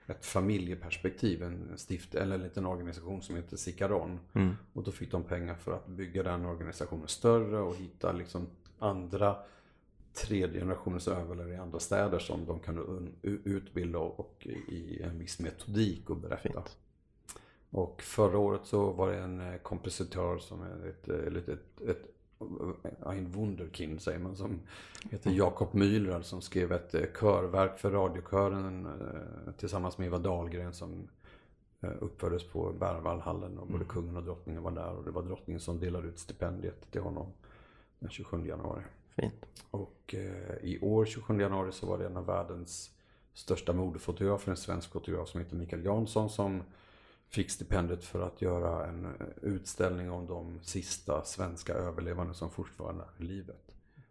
ett familjeperspektiv, en stift eller en liten organisation som heter Sikaron. Mm. Och då fick de pengar för att bygga den organisationen större och hitta liksom andra tredje generationens överlevare i andra städer som de kan utbilda och i en viss metodik och berätta. Fint. Och förra året så var det en eh, kompositör som är ett, eh, ett, ett, ett ein Wunderkind säger man som heter Jakob Müller som skrev ett eh, körverk för radiokören tillsammans med Eva Dahlgren som uppfördes på Berwaldhallen och både mm. kungen och drottningen var där och det var drottningen som delade ut stipendiet till honom den 27 januari. Fint. Och eh, i år, 27 januari, så var det en av världens största modefotografer, en svensk fotograf som heter Mikael Jansson som fick stipendiet för att göra en eh, utställning om de sista svenska överlevande som fortfarande är i livet.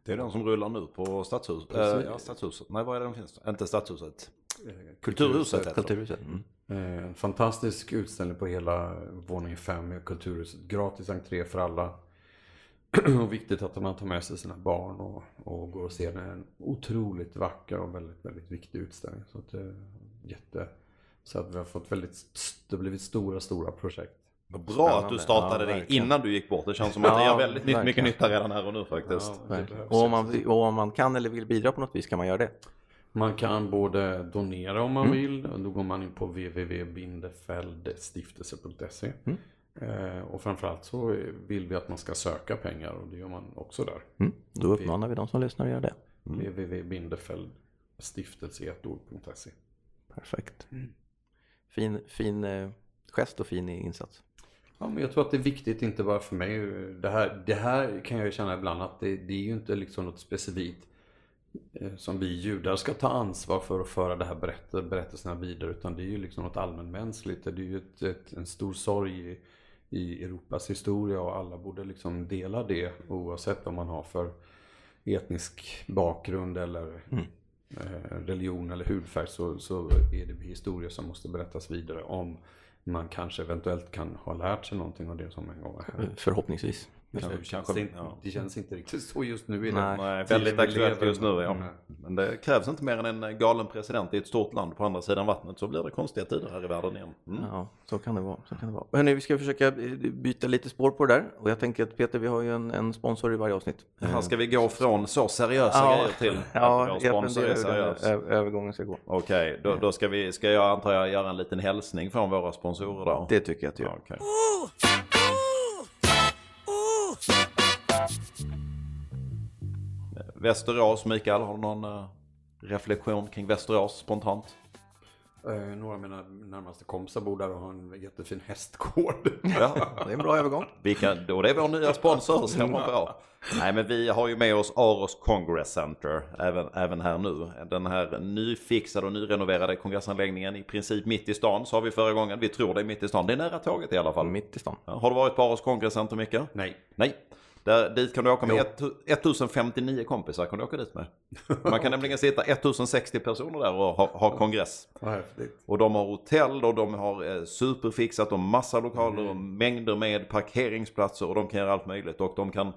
Det är de som rullar nu på Stadshus, äh, ja, Stadshuset. Nej, vad är det de finns? Inte Stadshuset. Eh, Kulturhuset. Kulturhuset. Mm. En fantastisk utställning på hela våning 5 i Kulturhuset. Gratis entré för alla. (clears throat) och viktigt att man tar med sig sina barn och, och går och ser den. En otroligt vacker och väldigt, väldigt viktig utställning. Så att det är jätte... Så att vi har fått väldigt, det har blivit stora, stora projekt. Vad bra Spännande. att du startade ja, det innan du gick bort. Det känns som att ja, det gör väldigt verkligen. mycket nytta redan här och nu faktiskt. Ja, och, om man, och om man kan eller vill bidra på något vis kan man göra det. Man kan både donera om man mm. vill. Då går man in på www.bindefeldsstiftelse.se. Mm. Eh, och framförallt så vill vi att man ska söka pengar och det gör man också där. Mm. Då uppmanar vi de som lyssnar att göra det. Mm. www.bindefeldsstiftelse.se Perfekt. Mm. Fin, fin eh, gest och fin insats. Ja, men jag tror att det är viktigt, inte bara för mig. Det här, det här kan jag känna ibland att det, det är ju inte liksom något specifikt eh, som vi judar ska ta ansvar för att föra det här berätt, berättelserna vidare. Utan det är ju liksom något allmänmänskligt. Det är ju ett, ett, en stor sorg i, Europas historia och alla borde liksom dela det oavsett vad man har för etnisk bakgrund eller mm. Eh, religion eller hudfärg så, så är det historia som måste berättas vidare om man kanske eventuellt kan ha lärt sig någonting av det som en gång har Förhoppningsvis. Kanske, det, känns inte, ja. det känns inte riktigt så just nu. I Nej, Nej väldigt aktuellt just nu. Ja. Mm. Men det krävs inte mer än en galen president i ett stort land på andra sidan vattnet så blir det konstiga tider här i världen igen. Mm. Ja, så kan det vara. Så kan det vara. Hörrni, vi ska försöka byta lite spår på det där. Och jag tänker att Peter, vi har ju en, en sponsor i varje avsnitt. Här ska vi gå från så seriösa ja, grejer till (laughs) ja, sponsor är seriös. Övergången ska gå. Okej, okay, då, då, ska, vi, ska jag antar jag göra en liten hälsning från våra sponsorer då? Det tycker jag att du gör. Okay. Västerås, Mikael, har du någon uh, reflektion kring Västerås spontant? Uh, några av mina närmaste kompisar bor där och har en jättefin hästgård. Ja, (laughs) det är en bra övergång. Vi kan, då det är vår nya sponsor, ser man bra. Nej, men vi har ju med oss Aros Congress Center även, även här nu. Den här nyfixade och nyrenoverade kongressanläggningen i princip mitt i stan sa vi förra gången. Vi tror det är mitt i stan. Det är nära tåget i alla fall. Mitt i stan. Ja, har du varit på Aros Congress Center, Micke? Nej. Nej. Där, dit kan du åka med ett, 1059 kompisar kan du åka dit med. (laughs) Man kan nämligen sitta 1060 personer där och ha, ha kongress. Och de har hotell och de har eh, superfixat och massa lokaler och mm. mängder med parkeringsplatser och de kan göra allt möjligt. Och de kan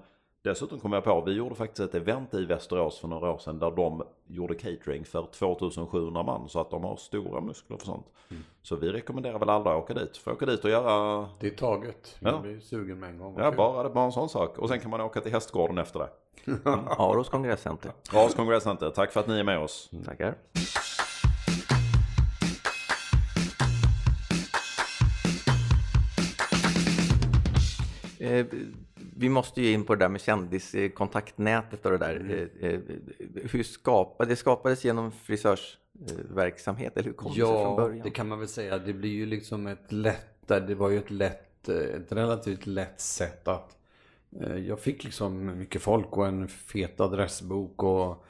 Dessutom kom jag på, vi gjorde faktiskt ett event i Västerås för några år sedan där de gjorde catering för 2700 man. Så att de har stora muskler för sånt. Mm. Så vi rekommenderar väl alla att åka dit. För att åka dit och göra... Det är taget. Jag ja. blir sugen med en gång. Ja, bara, det bara en sån sak. Och sen kan man åka till hästgården efter det. Mm. Aros kongresscenter. Aros kongresscenter. Tack för att ni är med oss. Mm. Tackar. Eh, vi måste ju in på det där med kändiskontaktnätet och det där. Mm. Eh, eh, hur skapade, det skapades genom frisörsverksamhet, eller hur kom ja, det från början? Ja, det kan man väl säga. Det blir ju liksom ett lättare, det var ju ett lätt, ett relativt lätt sätt att jag fick liksom mycket folk och en fet adressbok och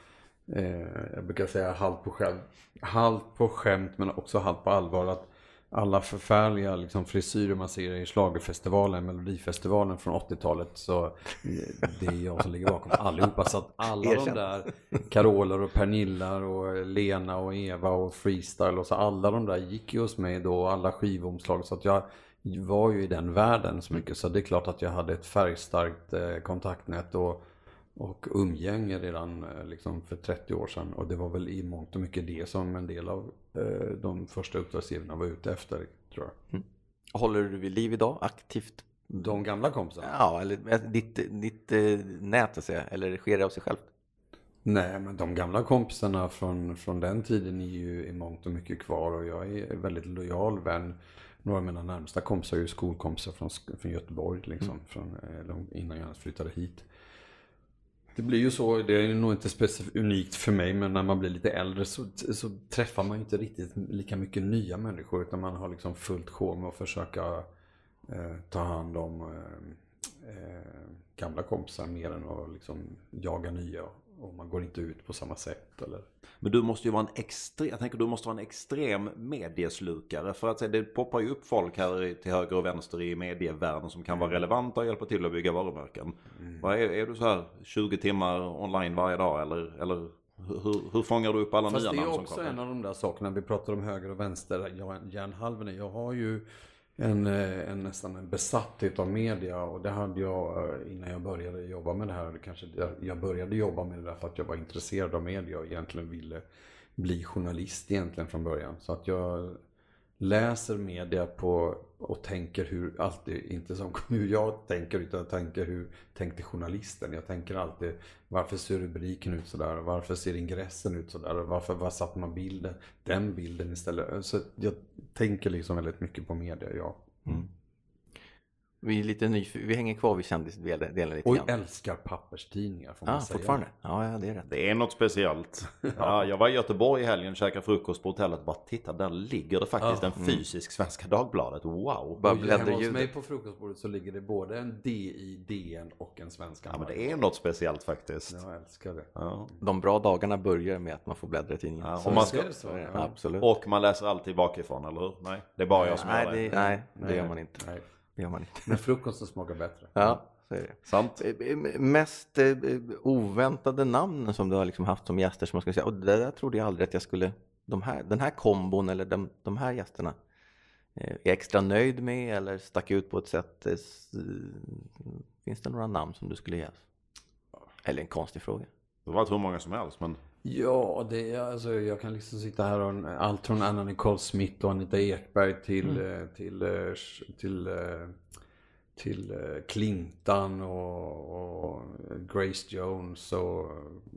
eh, jag brukar säga halvt på skämt, halvt på skämt men också halvt på allvar att alla förfärliga liksom, frisyrer man ser i slagerfestivalen, Melodifestivalen från 80-talet. Så det är jag som ligger bakom allihopa. Så att alla de där Caroler och Pernillar och Lena och Eva och Freestyle och så alla de där gick ju hos mig då, alla skivomslag. Så att jag var ju i den världen så mycket. Så det är klart att jag hade ett färgstarkt eh, kontaktnät. Och och umgänge redan eh, liksom för 30 år sedan. Och det var väl i mångt och mycket det som en del av eh, de första uppdragsgivarna var ute efter, tror jag. Mm. Håller du vid liv idag aktivt? De gamla kompisarna? Ja, eller eh, ditt, ditt nät, att säga. Eller sker det av sig självt? Nej, men de gamla kompisarna från, från den tiden är ju i mångt och mycket kvar. Och jag är väldigt lojal vän. Några av mina närmsta kompisar är ju skolkompisar från, från Göteborg, liksom, mm. från, innan jag ens flyttade hit. Det blir ju så, det är nog inte specifikt unikt för mig, men när man blir lite äldre så, så träffar man ju inte riktigt lika mycket nya människor utan man har liksom fullt sjå med att försöka eh, ta hand om eh, eh gamla kompisar mer än att liksom jaga nya och man går inte ut på samma sätt. Eller? Men du måste ju vara en extrem, jag tänker du måste vara en extrem medieslukare. För att det poppar ju upp folk här till höger och vänster i medievärlden som kan vara relevanta och hjälpa till att bygga varumärken. Mm. Är, är, du så här 20 timmar online varje dag eller, eller hur, hur fångar du upp alla Fast nya namn som kommer? det är också en av de där sakerna vi pratar om höger och vänster hjärnhalvorna. Jag har ju en, eh, en, nästan en besatthet av media och det hade jag eh, innan jag började jobba med det här. Kanske jag började jobba med det därför att jag var intresserad av media och egentligen ville bli journalist egentligen från början. Så att jag läser media på och tänker hur, alltid, inte som (laughs) hur jag tänker utan jag tänker hur tänkte journalisten. Jag tänker alltid varför ser rubriken ut sådär? Varför ser ingressen ut sådär? Varför var satt man bilden, den bilden istället? Så jag tänker liksom väldigt mycket på media, ja. Mm. Vi är lite nyfikna, vi hänger kvar vid kändisdelen lite Och grann. älskar papperstidningar får man ah, säga. fortfarande? Ja, ja, det är rätt. Det är något speciellt. ja, jag var i Göteborg i helgen och käkade frukost på hotellet. Bara titta, där ligger det faktiskt ja. en mm. fysisk Svenska Dagbladet. Wow! Bara bläddrar hos mig på frukostbordet så ligger det både en DI, DN och en Svenska Ja, men det är något speciellt faktiskt. Jag älskar det. Ja. De bra dagarna börjar med att man får bläddra i tidningen. Ja, och, man ska... det så, ja. Absolut. och man läser alltid bakifrån, eller hur? Nej, det är bara jag som nej, gör det. det. Nej, det gör man inte. Nej. Det gör man inte. Men frukosten smakar bättre. Ja, så är det. Sant. Eh, eh, mest eh, oväntade namnen som du har liksom haft som gäster som man ska säga. Och det där trodde jag aldrig att jag skulle, de här, den här kombon eller de, de här gästerna är extra nöjd med eller stack ut på ett sätt. Finns det några namn som du skulle ge? Eller en konstig fråga. Det var hur många som helst men Ja, det är, alltså, jag kan liksom sitta här och allt från Anna Nicole Smith och Anita Ekberg till, mm. till, till, till, till Clintan och, och, Grace Jones och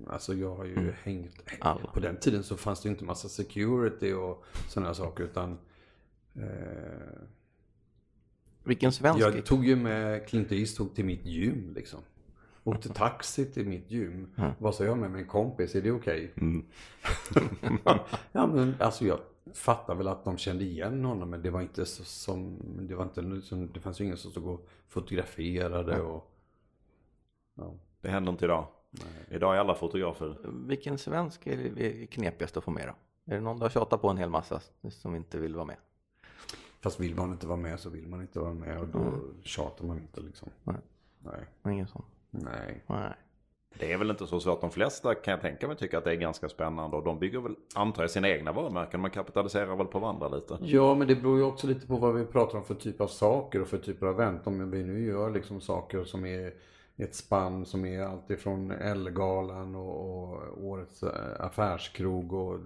alltså jag har ju mm. hängt. Alla. På den tiden så fanns det ju inte massa security och sådana saker utan eh, Vilken svensk? Jag tog ju med Clint Eastwood till mitt gym liksom. Åkte taxi till mitt gym. Mm. Vad sa jag med min kompis? Är det okej? Okay? Mm. (laughs) ja men alltså jag fattar väl att de kände igen honom men det var inte så som, det var inte det fanns ju ingen som stod och fotograferade och ja. Det händer inte idag. Nej. Idag är alla fotografer. Vilken svensk är det knepigast att få med då? Är det någon du har tjatat på en hel massa som inte vill vara med? Fast vill man inte vara med så vill man inte vara med och då mm. tjatar man inte liksom. Nej. Nej. Ingen sån. Nej. Nej. Det är väl inte så, att de flesta kan jag tänka mig tycker att det är ganska spännande och de bygger väl, antar jag, sina egna varumärken. Man kapitaliserar väl på varandra lite. Ja, men det beror ju också lite på vad vi pratar om för typ av saker och för typer av event. Om vi nu gör liksom saker som är ett spann som är alltifrån Ellegalan och, och årets eh, affärskrog och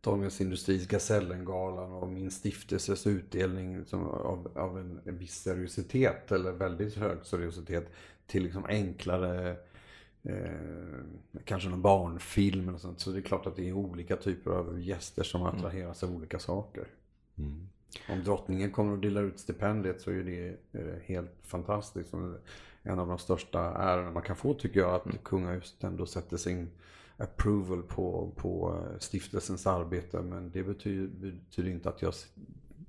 Dagens Industris Gasellengalan och min stiftelses utdelning som av, av en viss seriositet eller väldigt hög seriositet till liksom enklare eh, kanske någon barnfilm eller sånt. Så det är klart att det är olika typer av gäster som mm. attraheras av olika saker. Mm. Om drottningen kommer och delar ut stipendiet så är det eh, helt fantastiskt. En av de största ärendena man kan få tycker jag att mm. kungahuset ändå sätter sin approval på, på eh, stiftelsens arbete. Men det betyder, betyder inte att jag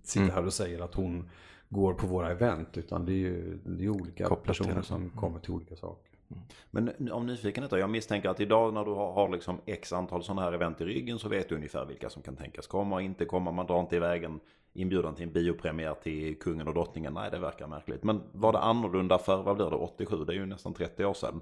sitter mm. här och säger att hon går på våra event. Utan det är ju det är olika Kopplat personer som mm. kommer till olika saker. Mm. Men om nyfikenhet då, jag misstänker att idag när du har, har liksom x antal sådana här event i ryggen så vet du ungefär vilka som kan tänkas komma och inte komma. Man drar inte iväg en inbjudan till en biopremiär till kungen och drottningen. Nej, det verkar märkligt. Men var det annorlunda för, vad blir det, 87? Det är ju nästan 30 år sedan.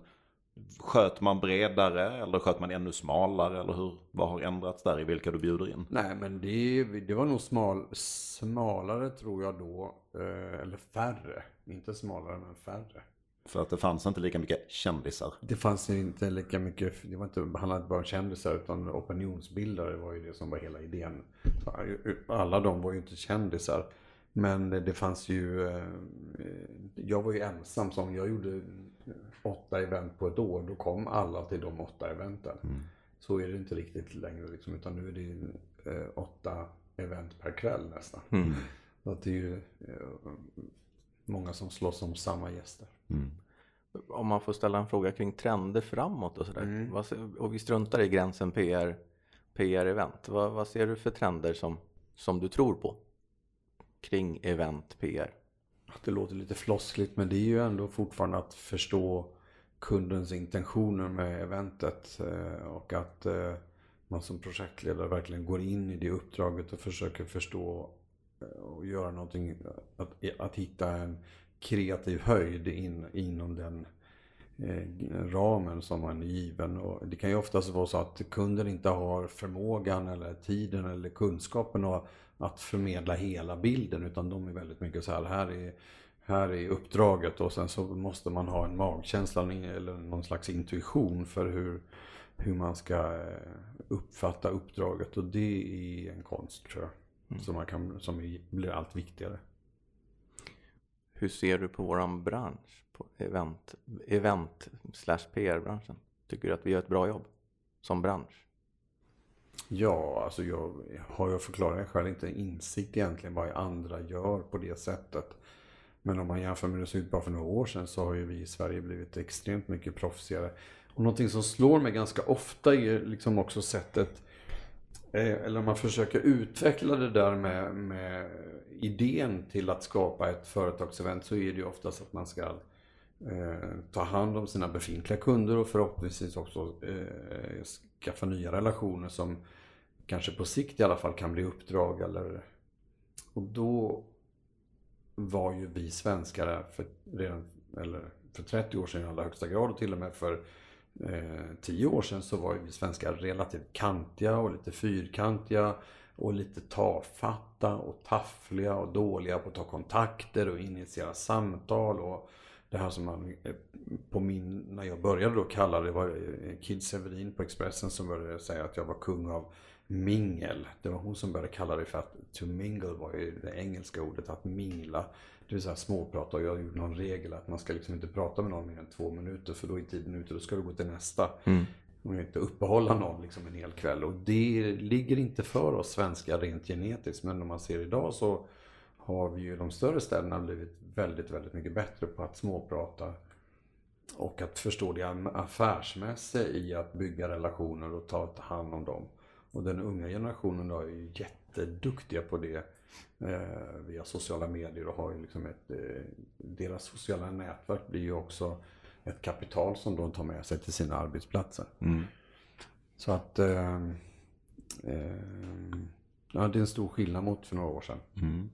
Sköt man bredare eller sköt man ännu smalare eller hur? Vad har ändrats där i vilka du bjuder in? Nej men det, det var nog smal, smalare tror jag då. Eh, eller färre. Inte smalare men färre. För att det fanns inte lika mycket kändisar? Det fanns inte lika mycket, det var inte, inte bara om kändisar utan opinionsbildare var ju det som var hela idén. Alla de var ju inte kändisar. Men det fanns ju, eh, jag var ju ensam som, jag gjorde åtta event på ett år. Då kom alla till de åtta eventen. Mm. Så är det inte riktigt längre liksom, utan nu är det eh, åtta event per kväll nästan. Mm. Så att det är ju eh, många som slåss om samma gäster. Mm. Om man får ställa en fråga kring trender framåt och sådär. Mm. Och vi struntar i gränsen PR, PR-event. Vad, vad ser du för trender som, som du tror på? kring event PR? Det låter lite floskligt men det är ju ändå fortfarande att förstå kundens intentioner med eventet eh, och att eh, man som projektledare verkligen går in i det uppdraget och försöker förstå eh, och göra någonting, att, att hitta en kreativ höjd in, inom den ramen som man är given. Och det kan ju oftast vara så att kunden inte har förmågan eller tiden eller kunskapen att att förmedla hela bilden utan de är väldigt mycket så här, här är, här är uppdraget och sen så måste man ha en magkänsla eller någon slags intuition för hur, hur man ska eh, uppfatta uppdraget och det är en konst tror jag. Mm. Som, man kan, som blir allt viktigare. Hur ser du på våran bransch? På event, event slash PR-branschen? Tycker du att vi gör ett bra jobb som bransch? Ja, alltså jag har jag förklarat själv inte insikt egentligen vad andra gör på det sättet. Men om man jämför med hur det såg ut bara för några år sedan så har ju vi i Sverige blivit extremt mycket proffsigare. Och någonting som slår mig ganska ofta är liksom också sättet eh, eller om man försöker utveckla det där med, med idén till att skapa ett företagsevent så är det ju oftast att man ska Eh, ta hand om sina befintliga kunder och förhoppningsvis också eh, skaffa nya relationer som kanske på sikt i alla fall kan bli uppdrag eller och då var ju vi svenskar för, redan, eller för 30 år sedan i allra högsta grad och till och med för eh, 10 år sedan så var ju vi svenskar relativt kantiga och lite fyrkantiga och lite tafatta och taffliga och dåliga på att ta kontakter och initiera samtal och det här som man eh, på min, när jag började då kalla det var eh, Kid Severin på Expressen som började säga att jag var kung av mingel. Det var hon som började kalla det för att to mingle var ju det engelska ordet att mingla. Det vill säga småprata och jag gjorde någon regel att man ska liksom inte prata med någon mer än två minuter för då är tiden ute, då ska du gå till nästa. Mm. Man inte uppehålla någon liksom en hel kväll och det ligger inte för oss svenskar rent genetiskt men om man ser idag så har vi ju de större städerna blivit väldigt, väldigt mycket bättre på att småprata och att förstå det affärsmässiga i att bygga relationer och ta hand om dem. Och den unga generationen då är ju jätteduktiga på det eh, via sociala medier och har ju liksom ett, eh, deras sociala nätverk blir ju också ett kapital som de tar med sig till sina arbetsplatser. Mm. Så att eh, eh, ja, det är en stor skillnad mot för några år sedan. Mm.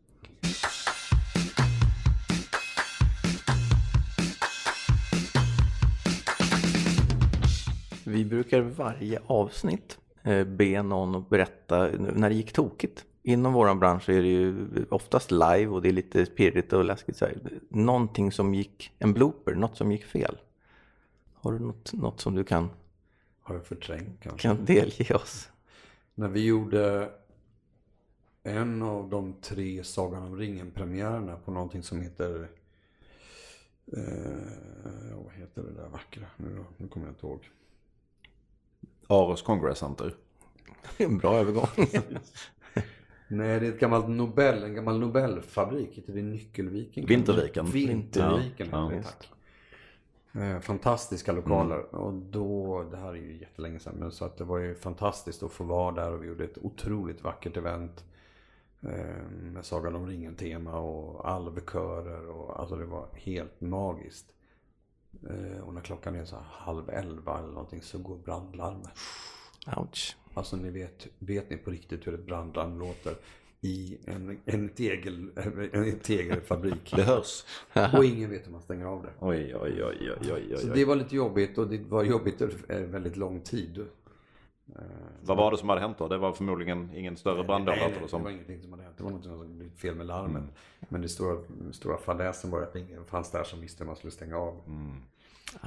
Vi brukar varje avsnitt eh, be någon att berätta när det gick tokigt. Inom vår bransch är det ju oftast live och det är lite pirrigt och läskigt. Så här. Någonting som gick, en blooper, något som gick fel. Har du något, något som du kan, Har jag förträngt kanske? kan delge oss? När vi gjorde en av de tre Sagan om ringen-premiärerna på någonting som heter eh, vad heter det där vackra nu då? Nu kommer jag inte ihåg. Aros Congress Center. (laughs) En bra övergång. (laughs) Nej, det är ett gammalt Nobel, en gammal Nobelfabrik. Heter det Nyckelviken? Vinterviken. Vinterviken, ja. ja tack. Eh, fantastiska lokaler. Mm. Och då, det här är ju jättelänge sedan, men så att det var ju fantastiskt att få vara där och vi gjorde ett otroligt vackert event. Eh, med Sagan om ringen-tema och alvkörer och alltså det var helt magiskt. Eh, och när klockan är så halv elva eller någonting så går brandlarmet. Ouch. Alltså ni vet, vet ni på riktigt hur ett brandlarm låter? I en, en, tegel, en tegelfabrik. Det hörs. (laughs) Och ingen vet hur man stänger av det. Oj, oj, oj, oj, oj, oj. Så det var lite jobbigt och det var jobbigt väldigt lång tid. Eh, Vad var det som hade hänt då? Det var förmodligen ingen större brand Nej, nej, det var ingenting som hade hänt. Det var något som hade blivit fel med larmet. Mm. Men det stora, stora fadäsen var att ingen fanns där som visste hur man skulle stänga av. Mm.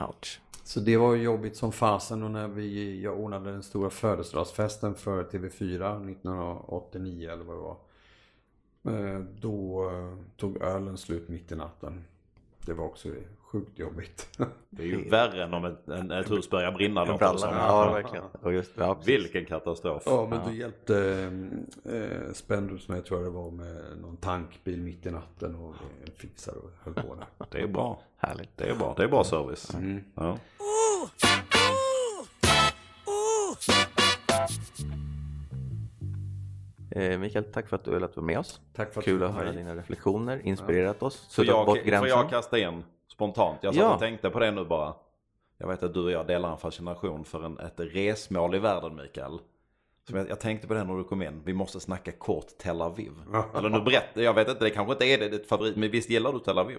Ouch. Så det var jobbigt som fasen och när vi, jag ordnade den stora födelsedagsfesten för TV4 1989 eller vad det var. Eh, då eh, tog ölen slut mitt i natten. Det var också sjukt jobbigt. Det är ju värre än om ett, en, ett hus börjar brinna. Bralla, ja, verkligen. Just, ja, Vilken katastrof. Ja, men då hjälpte eh, Spendrups mig tror jag det var med någon tankbil mitt i natten och fixade och höll på där. Det är bra. Härligt. Det är bra. Det är bra service. Mm. Ja. Mikael, tack för att du har velat vara med oss. Tack för att Kul att höra dina reflektioner, inspirerat ja. oss. Får jag, bort får jag kasta in spontant? Jag satt ja. och tänkte på det nu bara. Jag vet att du och jag delar en fascination för en, ett resmål i världen Mikael. Som jag, jag, tänkte på det när du kom in. Vi måste snacka kort Tel Aviv. (laughs) Eller nu berättar jag vet inte, det kanske inte är det, ditt favorit. Men visst gillar du Tel Aviv?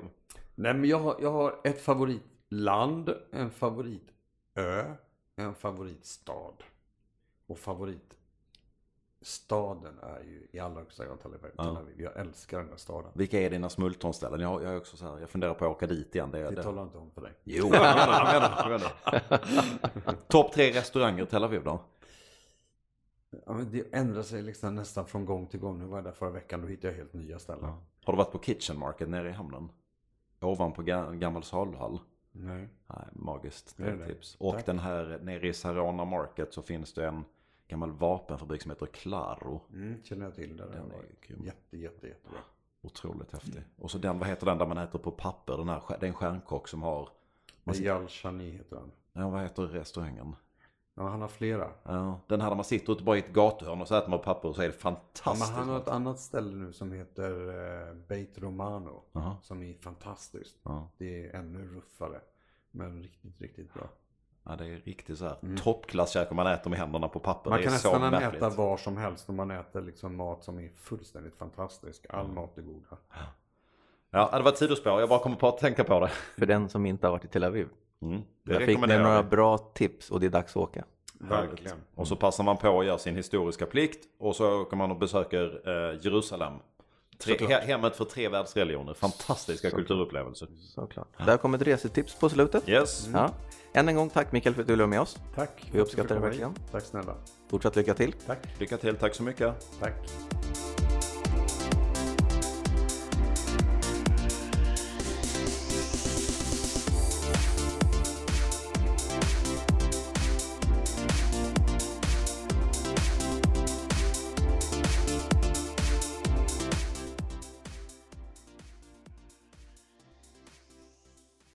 Nej men jag har, jag har ett favoritland, en favoritö, en favoritstad. Och favorit staden är ju i allra högsta grad Tel Aviv. Jag älskar den där staden. Vilka är dina smultronställen? Jag, jag, är också så här, jag funderar på att åka dit igen. Det, det, det talar inte om för dig. Jo, jag menar, menar. Topp tre restauranger i Tel Aviv då? Ja, det ändrar sig liksom nästan från gång till gång. Nu var jag där förra veckan, då hittade jag helt nya ställen. Har du varit på Kitchen Market nere i hamnen? Ovanpå ga- gammal saluhall? Nej. Nej, magiskt. Det är Det är det. tips. Och Tack. den här nere i Sarona Market så finns det en gammal vapenfabrik som heter Claro. Mm, känner jag till. Den den är grym. jätte, jätte, jättebra. Otroligt häftig. Och så den, vad heter den där man äter på papper? Den här, det är en stjärnkock som har, Eyal Shani heter han. ja vad heter restaurangen? Ja, han har flera. Ja, den här där man sitter ute bara i ett gatuhörn och så äter man papper och så är det Ja, men fantastiskt. han har ett annat ställe nu som heter eh, Beit Romano. Jaha. Som är fantastiskt. Ja. Det är ännu ruffare. Men riktigt, riktigt bra. Ja, det är riktigt så här toppklasskäk om man äter med händerna på papper. Man det kan nästan märkligt. äta var som helst om man äter liksom mat som är fullständigt fantastisk. All mat är goda. Ja, det var ett sidospår. Jag bara kommer på att tänka på det. För den som inte har varit i Tel Aviv. Mm. Det Jag fick ni några bra tips och det är dags att åka. Verkligen. Och så passar man på att göra sin historiska plikt och så åker man och besöker eh, Jerusalem. Tre, Såklart. he, hemmet för tre världsreligioner. Fantastiska kulturupplevelser. Såklart. Där kommer ett resetips på slutet. Yes. Ja. Än en gång tack Mikael för att du var med oss. Tack. Vi uppskattar det verkligen. Tack snälla. Fortsatt lycka till. Tack. Lycka till, tack så mycket. Tack.